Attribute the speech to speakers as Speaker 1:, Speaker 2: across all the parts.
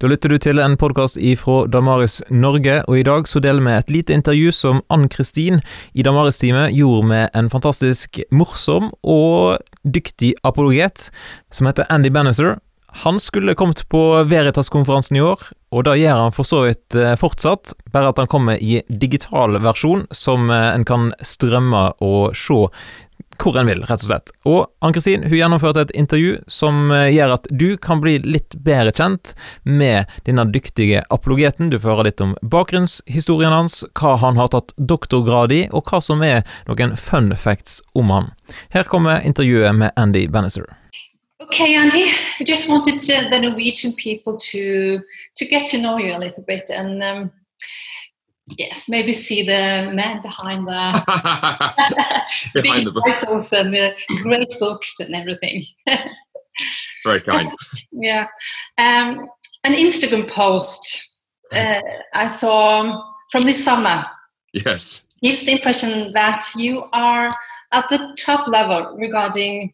Speaker 1: Da lytter du til en podkast ifra Damaris Norge, og i dag så deler vi et lite intervju som Ann-Kristin i Damaris-teamet gjorde med en fantastisk morsom og dyktig apologet som heter Andy Bannister. Han skulle kommet på Veritas-konferansen i år, og da gjør han for så vidt eh, fortsatt, bare at han kommer i digital versjon som eh, en kan strømme og se hvor en vil, rett og slett. Og Ann-Kristin hun gjennomførte et intervju som eh, gjør at du kan bli litt bedre kjent med denne dyktige apologeten. Du får høre litt om bakgrunnshistorien hans, hva han har tatt doktorgrad i, og hva som er noen fun facts om han. Her kommer intervjuet med Andy Bannister.
Speaker 2: Okay, Andy, I just wanted to, the Norwegian people to to get to know you a little bit and um, yes, maybe see the man behind the
Speaker 3: behind the
Speaker 2: big titles and the great books and everything.
Speaker 3: Very kind.
Speaker 2: yeah, um, an Instagram post uh, I saw from this summer
Speaker 3: Yes.
Speaker 2: gives the impression that you are at the top level regarding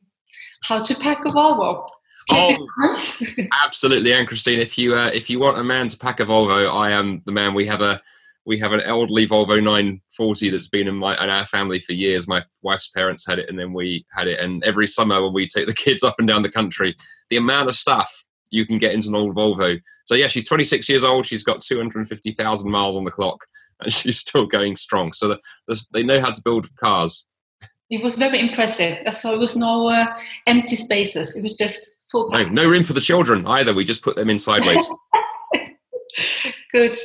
Speaker 2: how to pack a Volvo. Comment?
Speaker 3: Absolutely, and Christine, if you uh, if you want a man to pack a Volvo, I am the man. We have a we have an elderly Volvo 940 that's been in my in our family for years. My wife's parents had it, and then we had it. And every summer when we take the kids up and down the country, the amount of stuff you can get into an old Volvo. So yeah, she's 26 years old. She's got 250,000 miles on the clock, and she's still going strong. So the, the, they know how to build cars.
Speaker 2: It was very impressive. So it was no uh, empty spaces. It was just full.
Speaker 3: No, no room for the children either. We just put them in sideways.
Speaker 2: Good.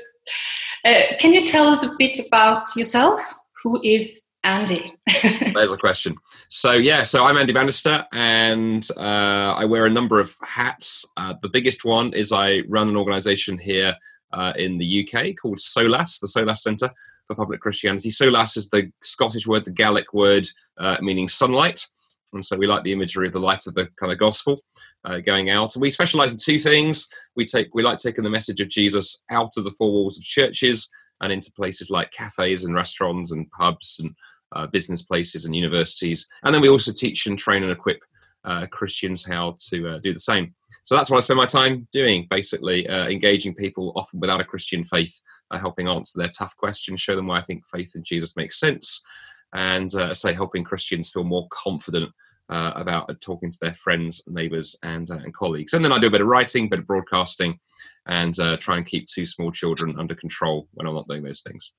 Speaker 2: Uh, can you tell us a bit about yourself? Who is Andy?
Speaker 3: There's a question. So yeah, so I'm Andy Bannister, and uh, I wear a number of hats. Uh, the biggest one is I run an organisation here uh, in the UK called SOLAS, the SOLAS Centre for Public Christianity. SOLAS is the Scottish word, the Gaelic word uh, meaning sunlight, and so we like the imagery of the light of the kind of gospel uh, going out. And we specialise in two things. We take we like taking the message of Jesus out of the four walls of churches and into places like cafes and restaurants and pubs and uh, business places and universities. And then we also teach and train and equip uh, Christians how to uh, do the same. So that's what I spend my time doing, basically uh, engaging people often without a Christian faith, uh, helping answer their tough questions, show them why I think faith in Jesus makes sense, and uh, say helping Christians feel more confident uh, about talking to their friends, neighbours, and, and colleagues. And then I do a bit of writing, a bit of broadcasting, and try and keep two small children under control when I'm not doing those things.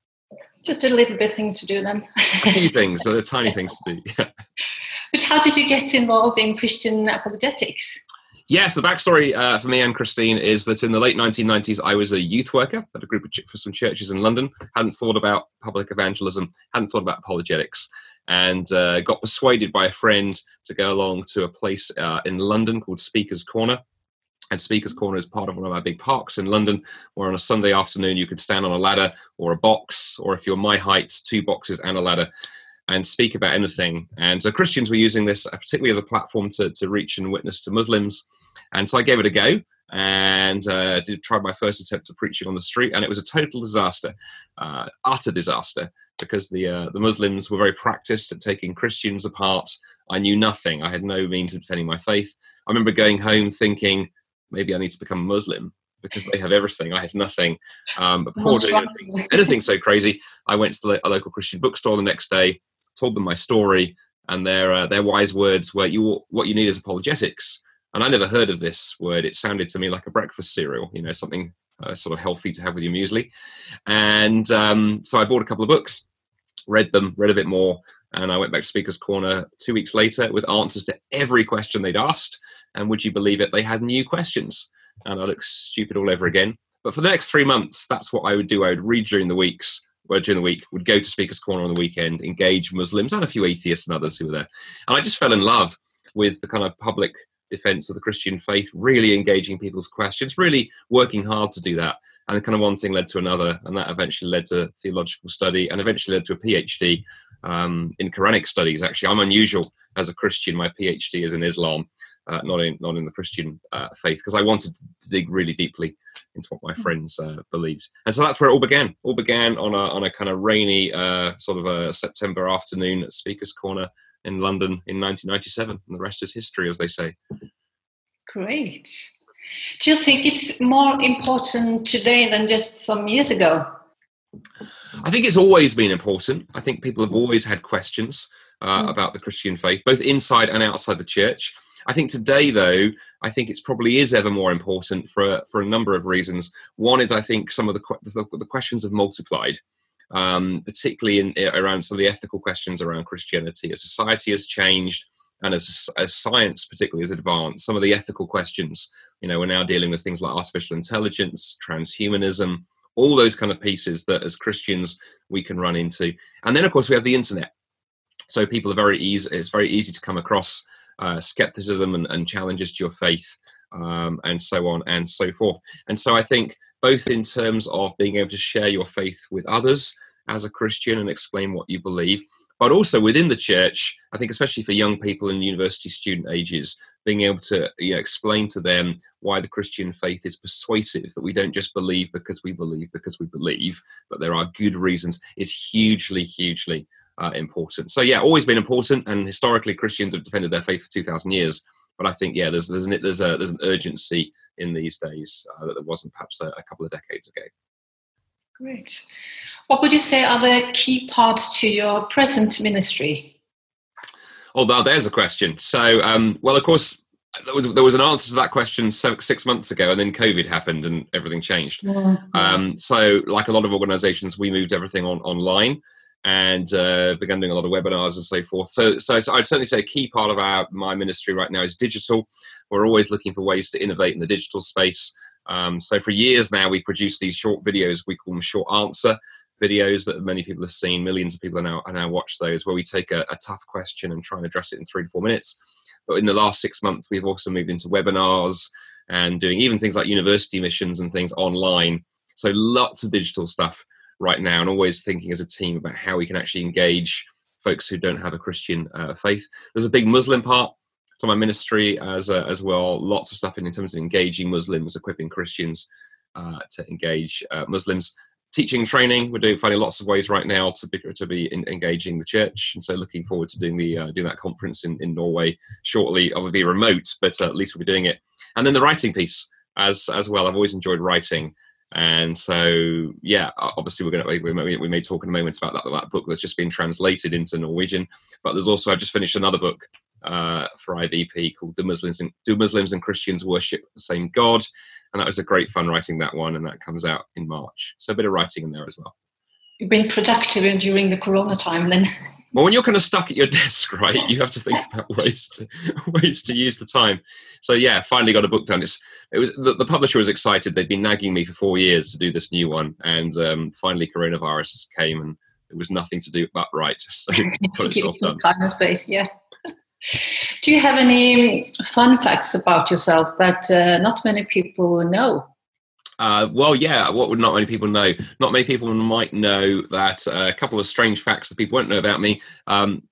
Speaker 2: Just a little bit things to do then.
Speaker 3: a few things, so they're tiny things to do.
Speaker 2: but how did you get involved in Christian apologetics?
Speaker 3: Yes, the backstory uh, for me and Christine is that in the late 1990s, I was a youth worker at a group ch- for some churches in London. Hadn't thought about public evangelism, hadn't thought about apologetics, and uh, got persuaded by a friend to go along to a place uh, in London called Speaker's Corner. And Speaker's Corner is part of one of our big parks in London, where on a Sunday afternoon you could stand on a ladder or a box, or if you're my height, two boxes and a ladder, and speak about anything. And so Christians were using this particularly as a platform to, to reach and witness to Muslims. And so I gave it a go and uh, did try my first attempt at preaching on the street, and it was a total disaster, uh, utter disaster, because the uh, the Muslims were very practiced at taking Christians apart. I knew nothing. I had no means of defending my faith. I remember going home thinking maybe I need to become a Muslim because they have everything. I have nothing. Um, but before doing anything, anything so crazy, I went to the, a local Christian bookstore the next day, told them my story, and their uh, their wise words were, "You what you need is apologetics." And I never heard of this word. It sounded to me like a breakfast cereal, you know, something uh, sort of healthy to have with your muesli. And um, so I bought a couple of books, read them, read a bit more, and I went back to Speaker's Corner two weeks later with answers to every question they'd asked. And would you believe it? They had new questions, and I looked stupid all over again. But for the next three months, that's what I would do. I would read during the weeks, well, during the week, would go to Speaker's Corner on the weekend, engage Muslims and a few atheists and others who were there. And I just fell in love with the kind of public defense of the Christian faith, really engaging people's questions, really working hard to do that. And kind of one thing led to another, and that eventually led to theological study and eventually led to a PhD um, in Quranic studies. Actually, I'm unusual as a Christian. My PhD is in Islam, uh, not in not in the Christian uh, faith, because I wanted to dig really deeply into what my friends uh, believed. And so that's where it all began. All began on a on a kind of rainy uh, sort of a September afternoon at Speaker's Corner in London in 1997, and the rest is history, as they say.
Speaker 2: Great. Do you think it's more important today than just some years ago?
Speaker 3: I think it's always been important. I think people have always had questions uh, mm. about the Christian faith, both inside and outside the church. I think today, though, I think it's probably is ever more important for for a number of reasons. One is I think some of the the questions have multiplied, um, particularly in around some of the ethical questions around Christianity. As society has changed, and as, as science particularly has advanced, some of the ethical questions, you know, we're now dealing with things like artificial intelligence, transhumanism, all those kind of pieces that as Christians we can run into. And then, of course, we have the internet. So people are very easy. It's very easy to come across uh, skepticism and, and, challenges to your faith, um, and so on and so forth. And so I think both in terms of being able to share your faith with others as a Christian and explain what you believe, but also within the church, I think especially for young people in university student ages, being able to you know, explain to them why the Christian faith is persuasive, that we don't just believe because we believe because we believe, but there are good reasons, is hugely, hugely uh, important. So yeah, always been important, and historically Christians have defended their faith for two thousand years. But I think yeah, there's there's an, there's a there's an urgency in these days uh, that there wasn't perhaps a, a couple of decades ago.
Speaker 2: Great. What would you say are the key parts to your present ministry?
Speaker 3: Oh, well, there's a question. So, um, well, of course, there was, there was an answer to that question six months ago, and then COVID happened and everything changed. Yeah. Um, so, like a lot of organizations, we moved everything on online and uh, began doing a lot of webinars and so forth. So, so, so, I'd certainly say a key part of our my ministry right now is digital. We're always looking for ways to innovate in the digital space. Um, so for years now, we produce these short videos. We call them short answer videos that many people have seen. Millions of people are now, are now watch those, where we take a, a tough question and try and address it in three to four minutes. But in the last six months, we've also moved into webinars and doing even things like university missions and things online. So lots of digital stuff right now, and always thinking as a team about how we can actually engage folks who don't have a Christian uh, faith. There's a big Muslim part to my ministry as uh, as well. Lots of stuff in, in terms of engaging Muslims, equipping Christians uh, to engage uh, Muslims teaching training. We're doing finding lots of ways right now to be to be in, engaging the church, and so looking forward to doing the uh, doing that conference in, in Norway shortly. I'll be remote, but uh, at least we'll be doing it. And then the writing piece as as well. I've always enjoyed writing, and so yeah, obviously we're gonna we may, we may talk in a moment about that that book that's just been translated into Norwegian. But there's also I just finished another book uh, for IVP called "Do Muslims and Do Muslims and Christians Worship the Same God?" and that was a great fun writing that one, and that comes out in March. So a bit of writing in there as well.
Speaker 2: You've been productive during the Corona time, then.
Speaker 3: Well, when you're kind of stuck at your desk, right, you have to think about ways to ways to use the time. So yeah, finally got a book done. It's it was the, the publisher was excited. They'd been nagging me for four years to do this new one, and um, finally coronavirus came, and it was nothing to do but write. So got
Speaker 2: itself done. Time and space, yeah. Do you have any fun facts about yourself that uh, not many people know?
Speaker 3: Uh, well, yeah. What would not many people know? Not many people might know that uh, a couple of strange facts that people won't know about me. Um,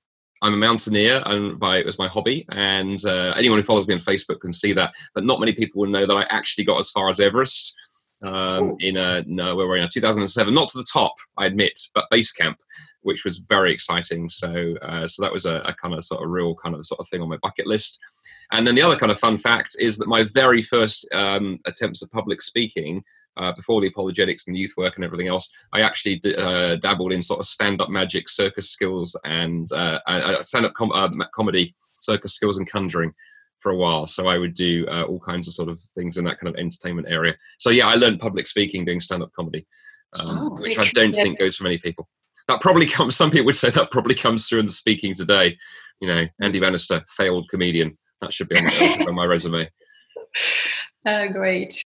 Speaker 3: I'm a mountaineer, and by it was my hobby, and uh, anyone who follows me on Facebook can see that. But not many people will know that I actually got as far as Everest um, in a no, where were we in 2007? Not to the top, I admit, but base camp which was very exciting. So, uh, so that was a, a, kind of sort of real kind of sort of thing on my bucket list. And then the other kind of fun fact is that my very first um, attempts at public speaking, uh, before the apologetics and youth work and everything else, I actually d- uh, dabbled in sort of stand-up magic, circus skills, and uh, uh, stand-up com- uh, comedy, circus skills, and conjuring for a while. So I would do all kinds of sort of things in that kind of entertainment area. So yeah, I learned public speaking doing stand-up comedy, um, oh, which I don't think goes for many people that probably comes. Some people would say that probably comes through in the speaking today. You know, Andy Bannister, failed comedian. That should be on my, on my resume.
Speaker 2: Uh, great.